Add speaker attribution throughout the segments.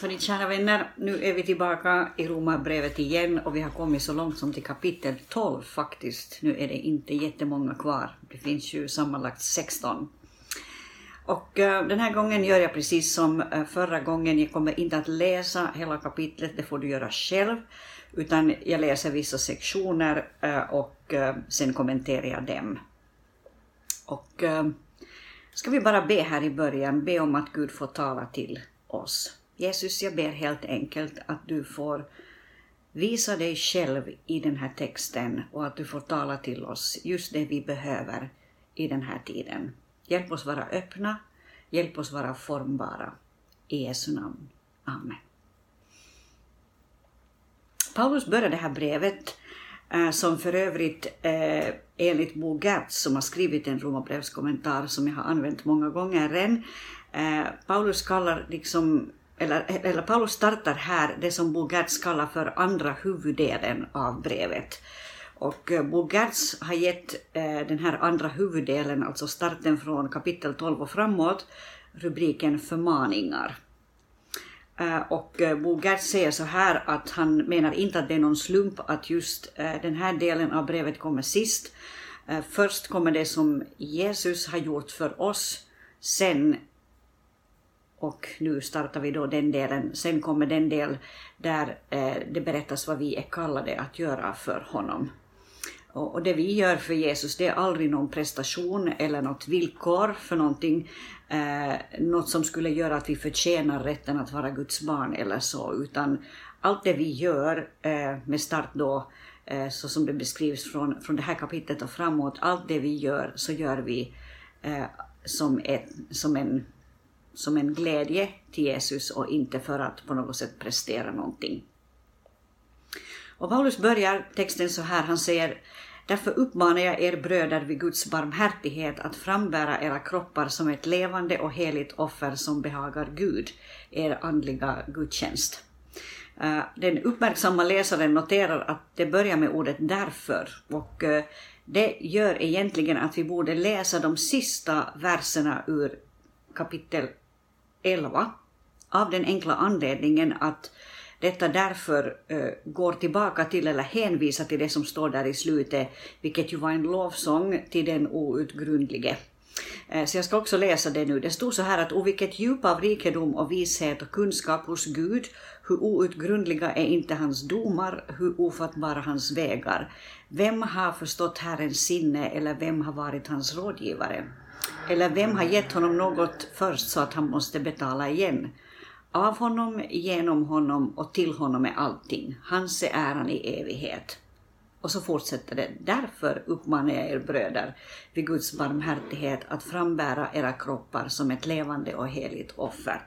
Speaker 1: Hörni, kära vänner, nu är vi tillbaka i Romarbrevet igen och vi har kommit så långt som till kapitel 12 faktiskt. Nu är det inte jättemånga kvar. Det finns ju sammanlagt 16. Och uh, den här gången gör jag precis som uh, förra gången. Jag kommer inte att läsa hela kapitlet, det får du göra själv. Utan jag läser vissa sektioner uh, och sen kommenterar jag dem. Och ska vi bara be här i början, be om att Gud får tala till oss. Jesus, jag ber helt enkelt att du får visa dig själv i den här texten och att du får tala till oss just det vi behöver i den här tiden. Hjälp oss vara öppna, hjälp oss vara formbara. I Jesu namn. Amen. Paulus börjar det här brevet eh, som för övrigt eh, enligt Bo Gertz som har skrivit en romarbrevskommentar som jag har använt många gånger än. Eh, Paulus kallar liksom eller, eller Paulus startar här det som Bogertz kallar för andra huvuddelen av brevet. Och eh, Bo har gett eh, den här andra huvuddelen, alltså starten från kapitel 12 och framåt, rubriken förmaningar. Eh, och eh, Bogertz säger så här att han menar inte att det är någon slump att just eh, den här delen av brevet kommer sist. Eh, först kommer det som Jesus har gjort för oss, sen och nu startar vi då den delen. Sen kommer den del där eh, det berättas vad vi är kallade att göra för honom. Och, och det vi gör för Jesus det är aldrig någon prestation eller något villkor för någonting. Eh, något som skulle göra att vi förtjänar rätten att vara Guds barn eller så. Utan allt det vi gör eh, med start då eh, så som det beskrivs från, från det här kapitlet och framåt. Allt det vi gör så gör vi eh, som, ett, som en som en glädje till Jesus och inte för att på något sätt prestera någonting. Och Paulus börjar texten så här, han säger Därför uppmanar jag er bröder vid Guds barmhärtighet att frambära era kroppar som ett levande och heligt offer som behagar Gud, er andliga gudstjänst. Eh, den uppmärksamma läsaren noterar att det börjar med ordet därför och eh, det gör egentligen att vi borde läsa de sista verserna ur kapitel 11 av den enkla anledningen att detta därför uh, går tillbaka till eller hänvisar till det som står där i slutet, vilket ju var en lovsång till den outgrundlige. Eh, så jag ska också läsa det nu. Det stod så här att o vilket djup av rikedom och vishet och kunskap hos Gud, hur outgrundliga är inte hans domar, hur ofattbara hans vägar. Vem har förstått Herrens sinne eller vem har varit hans rådgivare? Eller vem har gett honom något först så att han måste betala igen? Av honom, genom honom och till honom är allting. Hans är äran i evighet. Och så fortsätter det. Därför uppmanar jag er bröder vid Guds barmhärtighet att frambära era kroppar som ett levande och heligt offer.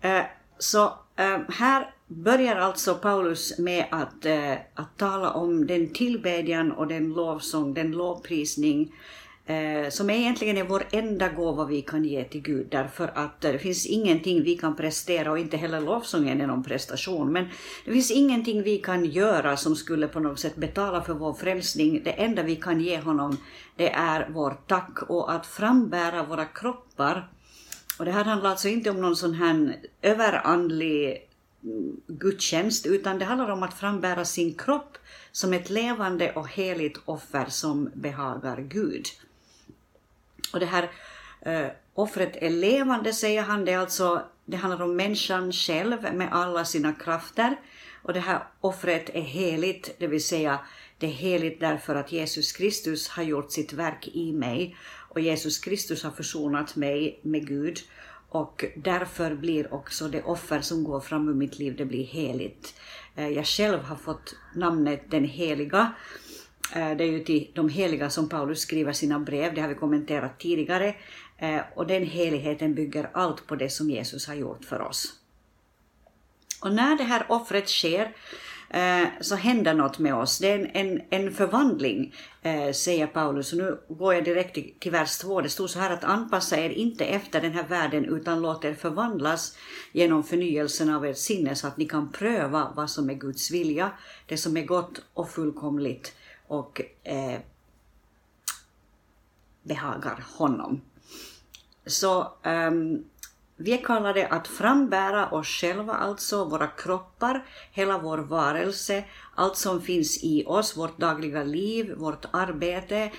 Speaker 1: Eh, så eh, här börjar alltså Paulus med att, eh, att tala om den tillbedjan och den lovsång, den lovprisning eh, som egentligen är vår enda gåva vi kan ge till Gud, därför att eh, det finns ingenting vi kan prestera och inte heller lovsången är någon prestation, men det finns ingenting vi kan göra som skulle på något sätt betala för vår frälsning. Det enda vi kan ge honom, det är vår tack och att frambära våra kroppar. Och det här handlar alltså inte om någon sån här överandlig mm, gudstjänst, utan det handlar om att frambära sin kropp som ett levande och heligt offer som behagar Gud. Och det här eh, offret är levande, säger han. Det, är alltså, det handlar om människan själv med alla sina krafter. Och det här offret är heligt, det vill säga det är heligt därför att Jesus Kristus har gjort sitt verk i mig. Och Jesus Kristus har försonat mig med Gud. Och därför blir också det offer som går fram ur mitt liv, det blir heligt. Eh, jag själv har fått namnet den heliga Eh, det är ju till de heliga som Paulus skriver sina brev, det har vi kommenterat tidigare. Eh, och den heligheten bygger allt på det som Jesus har gjort för oss. Och när det här offret sker eh, så händer något med oss. Det är en, en, en förvandling, säger Paulus. Och nu går jag direkt till, till vers 2. Det står så här att anpassa er inte efter den här världen utan låt er förvandlas genom förnyelsen av ert sinne så att ni kan pröva vad som är Guds vilja, det som är gott och fullkomligt och eh, behagar honom. Så um, vi är kallade att frambära oss själva, alltså våra kroppar, hela vår varelse, allt som finns i oss, vårt dagliga liv, vårt arbete,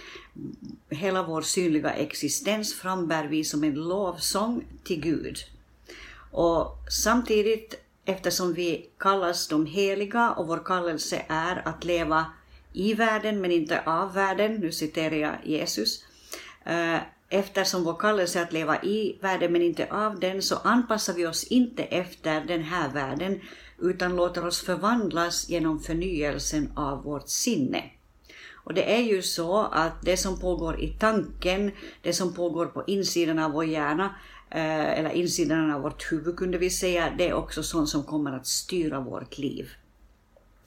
Speaker 1: hela vår synliga existens frambär vi som en lovsång till Gud. Och samtidigt, eftersom vi kallas de heliga och vår kallelse är att leva i världen men inte av världen, nu citerar jag Jesus, eh, eftersom vår kallelse är att leva i världen men inte av den, så anpassar vi oss inte efter den här världen, utan låter oss förvandlas genom förnyelsen av vårt sinne. Och det är ju så att det som pågår i tanken, det som pågår på insidan av vår hjärna, eh, eller insidan av vårt huvud kunde vi säga, det är också sånt som kommer att styra vårt liv.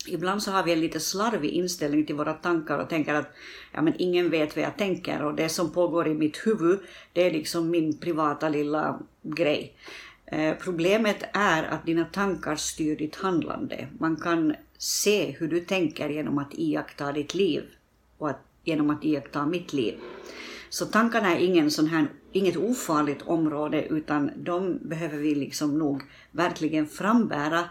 Speaker 1: Ibland så har vi en lite slarvig inställning till våra tankar och tänker att ja, men ingen vet vad jag tänker och det som pågår i mitt huvud det är liksom min privata lilla grej. Eh, problemet är att dina tankar styr ditt handlande. Man kan se hur du tänker genom att iaktta ditt liv och att, genom att iaktta mitt liv. Så tankarna är ingen sån här, inget ofarligt område utan de behöver vi liksom nog verkligen frambära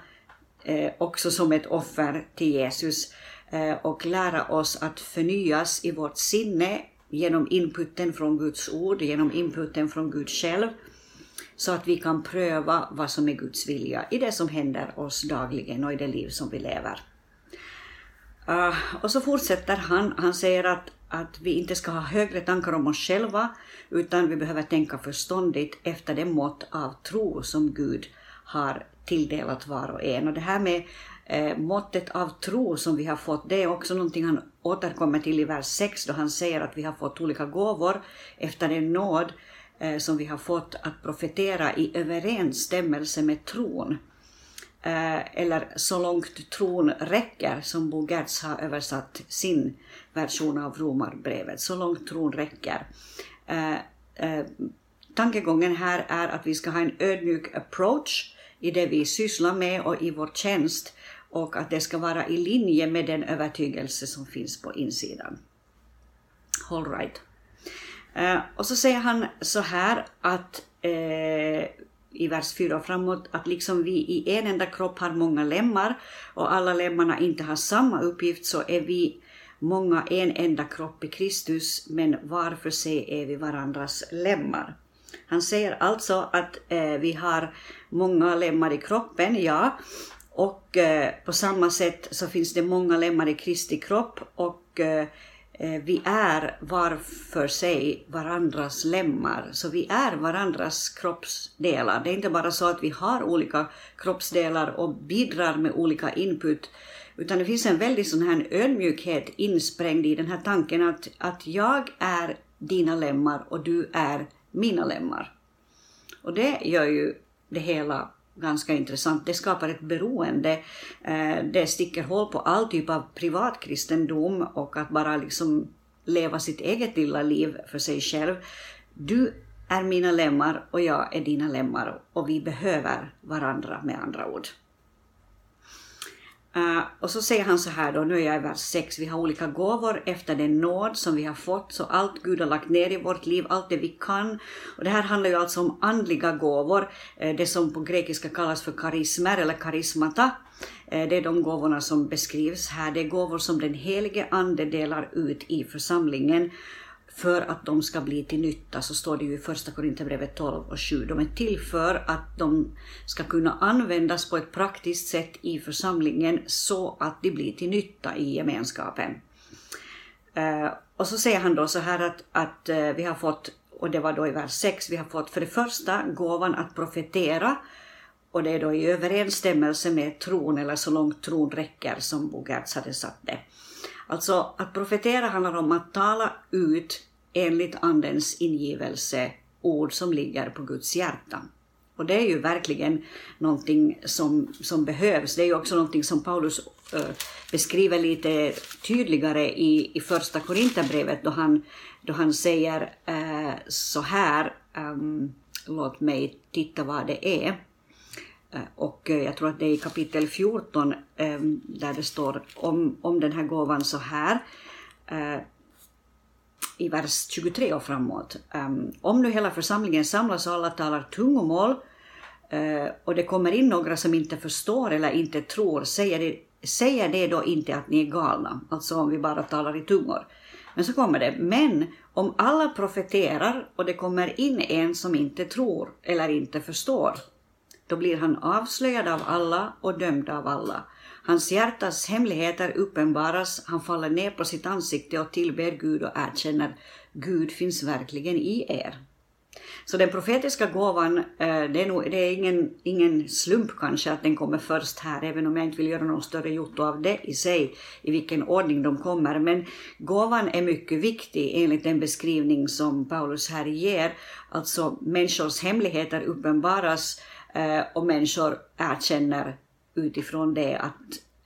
Speaker 1: eh, också som ett offer till Jesus eh, och lära oss att förnyas i vårt sinne genom inputen från Guds ord, genom inputen från Gud själv, så att vi kan pröva vad som är Guds vilja i det som händer oss dagligen och i det liv som vi lever. Uh, och så fortsätter han, han säger att, att vi inte ska ha högre tankar om oss själva, utan vi behöver tänka förståndigt efter det mått av tro som Gud har tilldelat var och en. Och det här med eh, måttet av tro som vi har fått, det är också någonting han återkommer till i vers 6 då han säger att vi har fått olika gåvor efter den nåd eh, som vi har fått att profetera i överensstämmelse med tron. Eh, eller så långt tron räcker, som Bo Gertz har översatt sin version av Romarbrevet. Så långt tron räcker. Eh, eh, tankegången här är att vi ska ha en ödmjuk approach i det vi sysslar med och i vår tjänst och att det ska vara i linje med den övertygelse som finns på insidan. All right. Eh, och så säger han så här att eh, i vers 4 och framåt att liksom vi i en enda kropp har många lemmar och alla lemmarna inte har samma uppgift så är vi många en enda kropp i Kristus men var för sig är vi varandras lemmar. Han säger alltså att eh, vi har många lemmar i kroppen, ja. Och eh, på samma sätt så finns det många lemmar i Kristi kropp och eh, eh, vi är var för sig varandras lemmar. Så vi är varandras kroppsdelar. Det är inte bara så att vi har olika kroppsdelar och bidrar med olika input utan det finns en väldig sån här ödmjukhet insprängd i den här tanken att, att jag är dina lemmar och du är mina lemmar. Och det gör ju det hela ganska intressant. Det skapar ett beroende. Eh, det sticker hål på all typ av privatkristendom och att bara liksom leva sitt eget lilla liv för sig själv. Du är mina lemmar och jag är dina lemmar och vi behöver varandra med andra ord. Uh, och så säger han så här då, nu är jag i vers 6, vi har olika gåvor efter den nåd som vi har fått, så allt Gud har lagt ner i vårt liv, allt det vi kan. Och det här handlar ju alltså om andliga gåvor, eh, det som på grekiska kallas för karismer eller karismata. Eh, det är de gåvorna som beskrivs här, det är gåvor som den helige Ande delar ut i församlingen för att de ska bli till nytta, så står det ju i Första Korinthierbrevet 12 och 7. De är till för att de ska kunna användas på ett praktiskt sätt i församlingen så att de blir till nytta i gemenskapen. Eh, och så säger han då så här att, att eh, vi har fått, och det var då i vers 6, vi har fått för det första gåvan att profetera, och det är då i överensstämmelse med tron, eller så långt tron räcker, som Bo Gertz hade satt det. Alltså att profetera handlar om att tala ut enligt Andens ingivelse ord som ligger på Guds hjärta. Och det är ju verkligen någonting som, som behövs. Det är ju också någonting som Paulus eh, beskriver lite tydligare i, i första Korinthierbrevet då han, då han säger uh, så här, um, låt mig titta vad det är. Eh, och eh, jag tror att det är i kapitel 14 ehm, där det står om, om den här gåvan så här eh, i vers 23 och framåt. Ehm, om nu hela församlingen samlas och alla talar tungomål och det kommer in några som inte förstår eller inte tror, säger det, säger det då inte att ni är galna, alltså om vi bara talar i tungor. Men så kommer det, men om alla profeterar och det kommer in en som inte tror eller inte förstår, då blir han avslöjad av alla och dömd av alla. Hans hjärtas hemligheter uppenbaras, han faller ner på sitt ansikte och tillber Gud och erkänner Gud finns verkligen i er. Så den profetiska gåvan, eh, det är, nog, det är ingen, ingen slump kanske att den kommer först här, även om jag inte vill göra någon större jotto av det i sig, i vilken ordning de kommer. Men gåvan är mycket viktig enligt den beskrivning som Paulus här ger. Alltså människors hemligheter uppenbaras Eh, och människor erkänner utifrån det att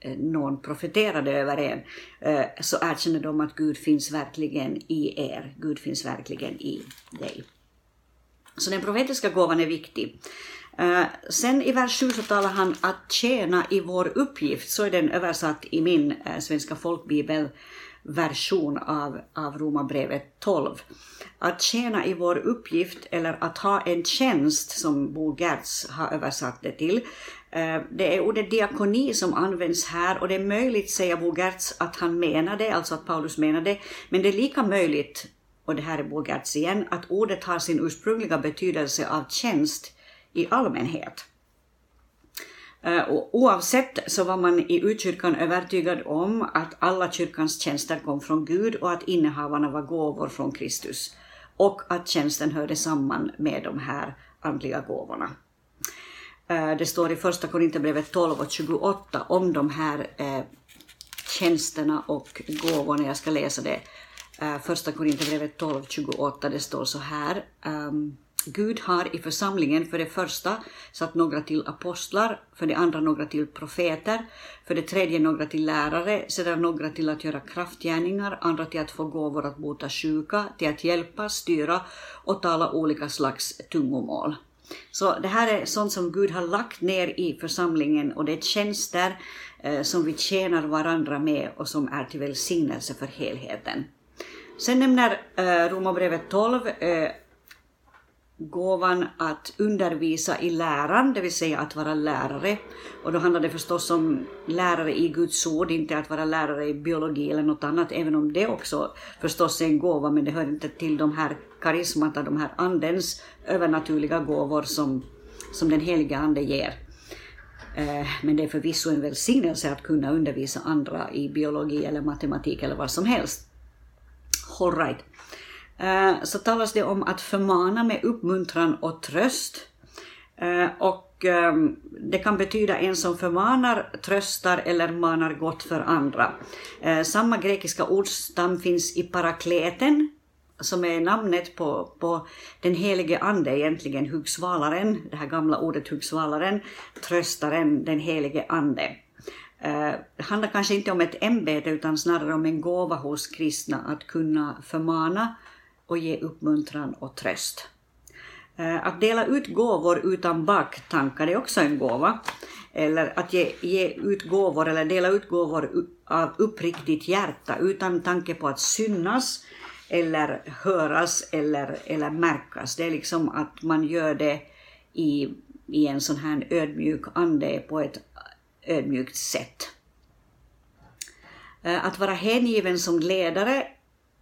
Speaker 1: eh, någon profeterade över en, eh, så erkänner de att Gud finns verkligen i er. Gud finns verkligen i dig. Så den profetiska gåvan är viktig. Sen i vers 7 så talar han att tjäna i vår uppgift, så är den översatt i min svenska folkbibel version av, av Romarbrevet 12. Att tjäna i vår uppgift eller att ha en tjänst som Bo Gertz har översatt det till. Eh, det är ordet diakoni som används här och det är möjligt, säger Bo Gertz, att han menar det, alltså att Paulus menar det, men det är lika möjligt och det här är Bo Gertz igen, att ordet har sin ursprungliga betydelse av tjänst i allmänhet. Eh, och oavsett så var man i utkyrkan övertygad om att alla kyrkans tjänster kom från Gud och att innehavarna var gåvor från Kristus och att tjänsten hörde samman med de här andliga gåvorna. Eh, det står i första Korinthierbrevet 12 och 28 om de här eh, tjänsterna och gåvorna. Jag ska läsa det första Korinthierbrevet 12.28, det står så här. Um, Gud har i församlingen för det första satt några till apostlar, för det andra några till profeter, för det tredje några till lärare, sedan några till att göra kraftgärningar, andra till att få gåvor att bota sjuka, till att hjälpa, styra och tala olika slags tungomål. Så det här är sånt som Gud har lagt ner i församlingen och det är tjänster eh, som vi tjänar varandra med och som är till välsignelse för helheten. Sen nämner eh, Romarbrevet 12 gåvan att undervisa i läran, det vill säga att vara lärare. Och då handlar det förstås om lärare i Guds ord, inte att vara lärare i biologi eller något annat, även om det också förstås är en gåva, men det hör inte till de här karismata, de här andens övernaturliga gåvor som, som den heliga ande ger. Eh, men det är förvisso en välsignelse att kunna undervisa andra i biologi eller matematik eller vad som helst All right. Eh, så talas det om att förmana med uppmuntran och tröst. Eh, och ehm, det kan betyda en som förmanar, tröstar eller manar gott för andra. Eh, samma grekiska ordstam finns i parakleten, som är namnet på, på den helige ande egentligen, huggsvalaren, det här gamla ordet huggsvalaren, tröstaren, den helige ande. Det handlar kanske inte om ett ämbete utan snarare om en gåva hos kristna att kunna förmana och ge uppmuntran och tröst. Eh, att dela ut gåvor utan baktankar är också en gåva. Eller att ge, ge ut gåvor eller dela ut gåvor av uppriktigt hjärta utan tanke på att synas eller höras eller, eller märkas. Det är liksom att man gör det i, i en sån här ödmjuk ande på ett ödmjukt sätt. Eh, att vara hängiven som ledare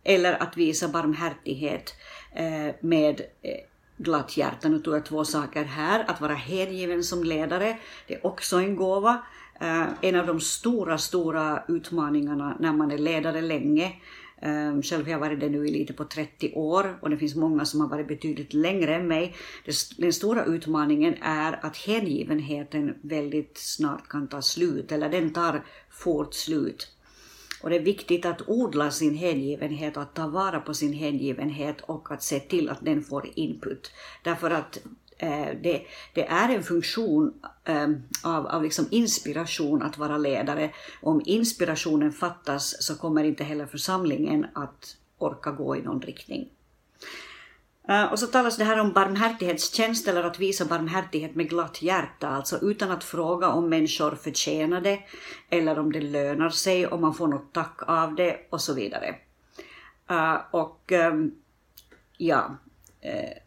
Speaker 1: eller att visa barmhärtighet eh, med eh, glatt hjärta. Nu tog jag två saker här. Att vara hängiven som ledare, det är också en gåva. Eh, en av de stora, stora utmaningarna när man är ledare länge eh, själv har jag varit det nu i lite på 30 år och det finns många som har varit betydligt längre än mig. Den stora utmaningen är att hängivenheten väldigt snart kan ta slut, eller den tar fort slut. Och det är viktigt att odla sin hängivenhet och att ta vara på sin hängivenhet och att se till att den får input. Därför att Eh, det, det, är en funktion eh, av, av liksom inspiration att vara ledare. Om inspirationen fattas så kommer inte heller församlingen att orka gå i någon riktning. Eh, och så talas det här om barmhärtighetstjänst eller att visa barmhärtighet med glatt hjärta, alltså utan att fråga om människor förtjänar det eller om det lönar sig, om man får något tack av det och så vidare. Eh, och ehm, ja, eh,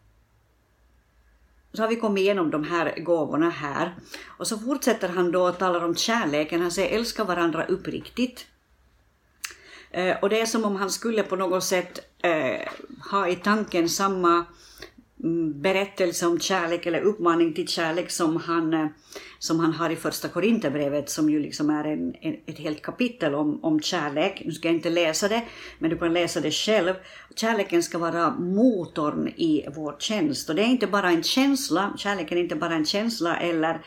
Speaker 1: så har vi kommit igenom de här gåvorna här. Och så fortsätter han då och talar om kärleken. Han säger älska varandra uppriktigt. Eh, och det är som om han skulle på något sätt eh, ha i tanken samma mm, berättelse om kärlek eller uppmaning till kärlek som han, eh, som han har i första Korinthierbrevet som ju liksom är en, en, ett helt kapitel om, om kärlek. Nu ska jag inte läsa det, men du kan läsa det själv. Kärleken ska vara motorn i vår tjänst och det är inte bara en känsla, kärleken är inte bara en känsla eller,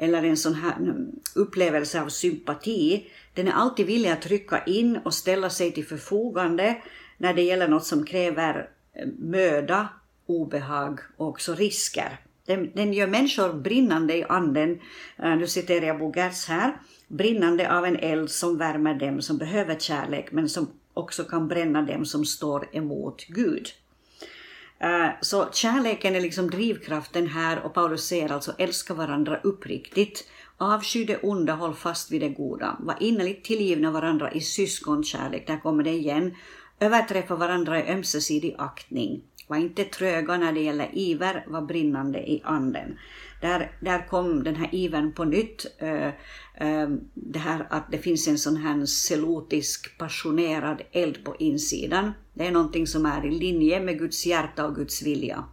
Speaker 1: eller en sån här mm, upplevelse av sympati den är alltid villig att rycka in och ställa sig till förfogande när det gäller något som kräver eh, möda, obehag och också risker. Den, den gör människor brinnande i anden, eh, nu citerar jag Bo Gertz här, brinnande av en eld som värmer dem som behöver kärlek men som också kan bränna dem som står emot Gud. Eh, så kärleken är liksom drivkraften här och Paulus säger alltså älska varandra uppriktigt Avsky det onda, håll fast vid det goda. Var innerligt tillgivna varandra i syskonkärlek, där kommer det igen. Överträffa varandra i ömsesidig aktning. Var inte tröga när det gäller iver, var brinnande i anden. Där, där kom den här ivern på nytt. Eh, eh, det här att det finns en sån här selotisk, passionerad eld på insidan. Det är någonting som är i linje med Guds hjärta och Guds vilja.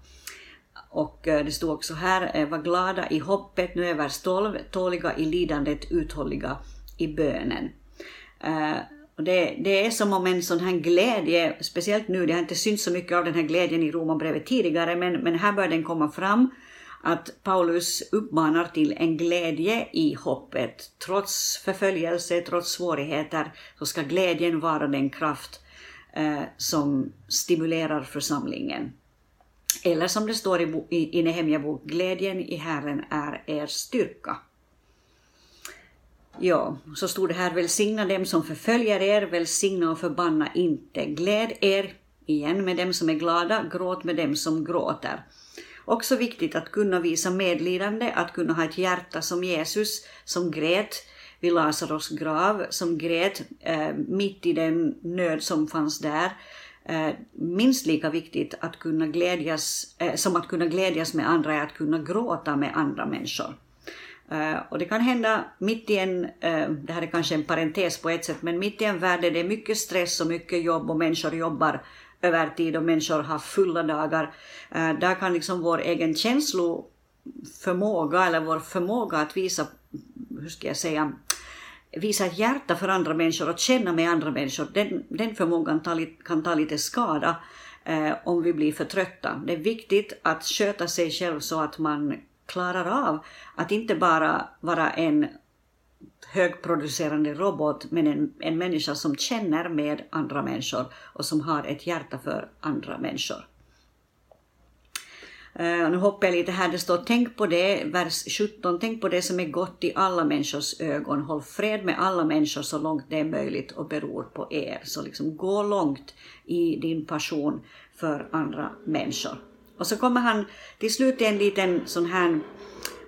Speaker 1: Och eh, det stod också här, var glada i hoppet, nu över tåliga i lidandet, uthålliga i bönen. Och det, det, är som om en sån här glädje, speciellt nu, det har inte synts så mycket av den här glädjen i Romarbrevet tidigare, men, men här bör den komma fram, att Paulus uppmanar till en glädje i hoppet. Trots förföljelse, trots svårigheter, så ska glädjen vara den kraft eh, som stimulerar församlingen. Eller som det står i, i, i Nehemja bok, glädjen i Herren är er styrka. Ja, så stod det här, välsigna dem som förföljer er, välsigna och förbanna inte. Gläd er, igen med dem som är glada, gråt med dem som gråter. Också viktigt att kunna visa medlidande, att kunna ha ett hjärta som Jesus, som grät vid Lazarus grav, som grät eh, mitt i den nöd som fanns där, Eh, minst lika viktigt att kunna glädjas, eh, som att kunna glädjas med andra är att kunna gråta med andra människor. Uh, och det kan hända mitt i en, uh, det här är kanske en parentes på ett sätt, men mitt i en värld där det är mycket stress och mycket jobb och människor jobbar övertid och människor har fulla dagar, uh, där kan liksom vår egen känsloförmåga eller vår förmåga att visa, hur ska jag säga, visa ett hjärta för andra människor och känna med andra människor, den, den förmågan ta, kan ta lite skada eh, om vi blir för trötta. Det är viktigt att sköta sig själv så att man klarar av att inte bara vara en högproducerande robot, men en, en människa som känner med andra människor och som har ett hjärta för andra människor. Uh, nu hoppar jag lite här, det står tänk på det, vers 17, tänk på det som är gott i alla människors ögon, håll fred med alla människor så långt det är möjligt och beror på er. Så liksom gå långt i din passion för andra människor. Och så kommer han till slut till en liten sån här,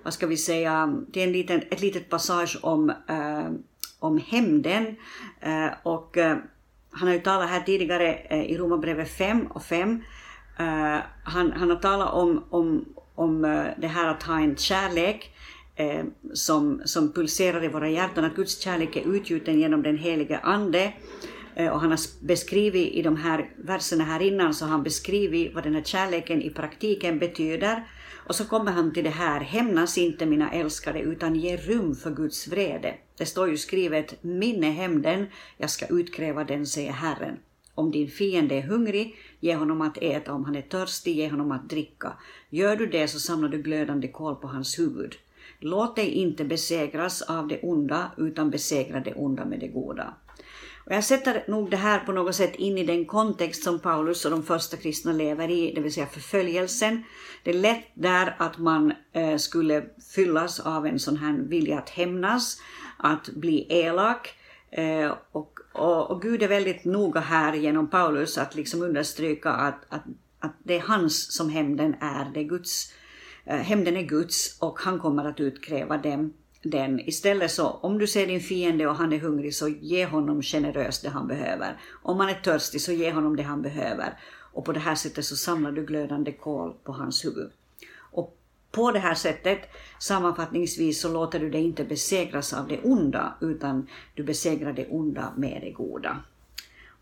Speaker 1: vad ska vi säga, till en liten, ett litet passage om, uh, om hämnden. Uh, och eh, han har ju talat här tidigare i Romarbrevet 5 och 5 han, han har talat om, om, om det här att ha en kärlek som, som pulserar i våra hjärtan, att Guds kärlek är utgjuten genom den helige Ande. Eh, och han har beskrivit i de här verserna här innan, så har han beskrivit vad den här kärleken i praktiken betyder. Och så kommer han till det här, hämnas inte mina älskade utan ge rum för Guds vrede. Det står ju skrivet, min är hämnden, jag ska utkräva den, säger Herren. Om din fiende är hungrig, ge honom att äta, om han är törstig, ge honom att dricka. Gör du det så samlar du glödande kol på hans huvud. Låt dig inte besegras av det onda, utan besegra det onda med det goda. Och jag sätter nog det här på något sätt in i den kontext som Paulus och de första kristna lever i, det vill säga förföljelsen. Det är lätt där att man eh, skulle fyllas av en sån här vilja att hämnas, att bli elak. Eh, och och, och Gud är väldigt noga här genom Paulus att liksom understryka att, att, att det är hans som hämnden är. Det är Guds, eh, hämnden är Guds och han kommer att utkräva dem, den. Istället så, om du ser din fiende och han är hungrig så ge honom generöst det han behöver. Om han är törstig så ge honom det han behöver. Och på det här sättet så samlar du glödande kol på hans huvud. Och På det här sättet, sammanfattningsvis, så låter du dig inte besegras av det onda, utan du besegrar det onda med det goda.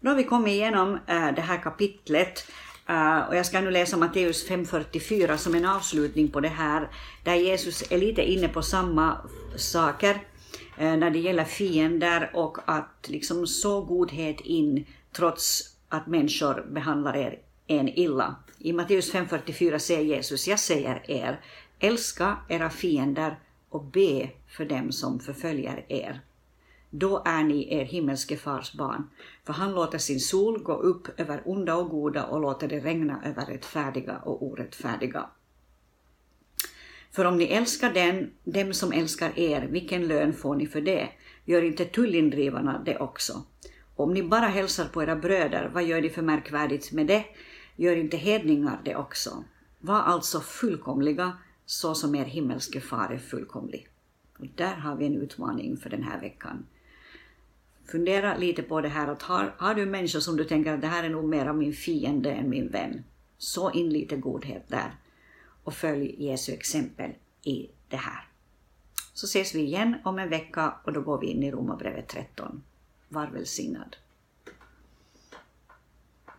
Speaker 1: Då har vi kommit igenom eh, det här kapitlet Uh, och jag ska nu läsa Matteus 5.44 som en avslutning på det här, där Jesus är lite inne på samma saker uh, när det gäller fiender och att liksom så godhet in trots att människor behandlar er en illa. I Matteus 5.44 säger Jesus, jag säger er, älska era fiender och be för dem som förföljer er då är ni er himmelske fars barn, för han låter sin sol gå upp över onda och goda och låter det regna över rättfärdiga och orättfärdiga. För om ni älskar den, dem som älskar er, vilken lön får ni för det? Gör inte tullindrivarna det också? Om ni bara hälsar på era bröder, vad gör ni för märkvärdigt med det? Gör inte hedningar det också? Var alltså fullkomliga, så som er himmelske far är fullkomlig. Och där har vi en utmaning för den här veckan fundera lite på det här att har, har du människor som du tänker att det här är nog mer min fiende än min vän, så in lite godhet där och följ Jesu exempel i det här. Så ses vi igen om en vecka och då går vi in i Romarbrevet 13. Var välsignad.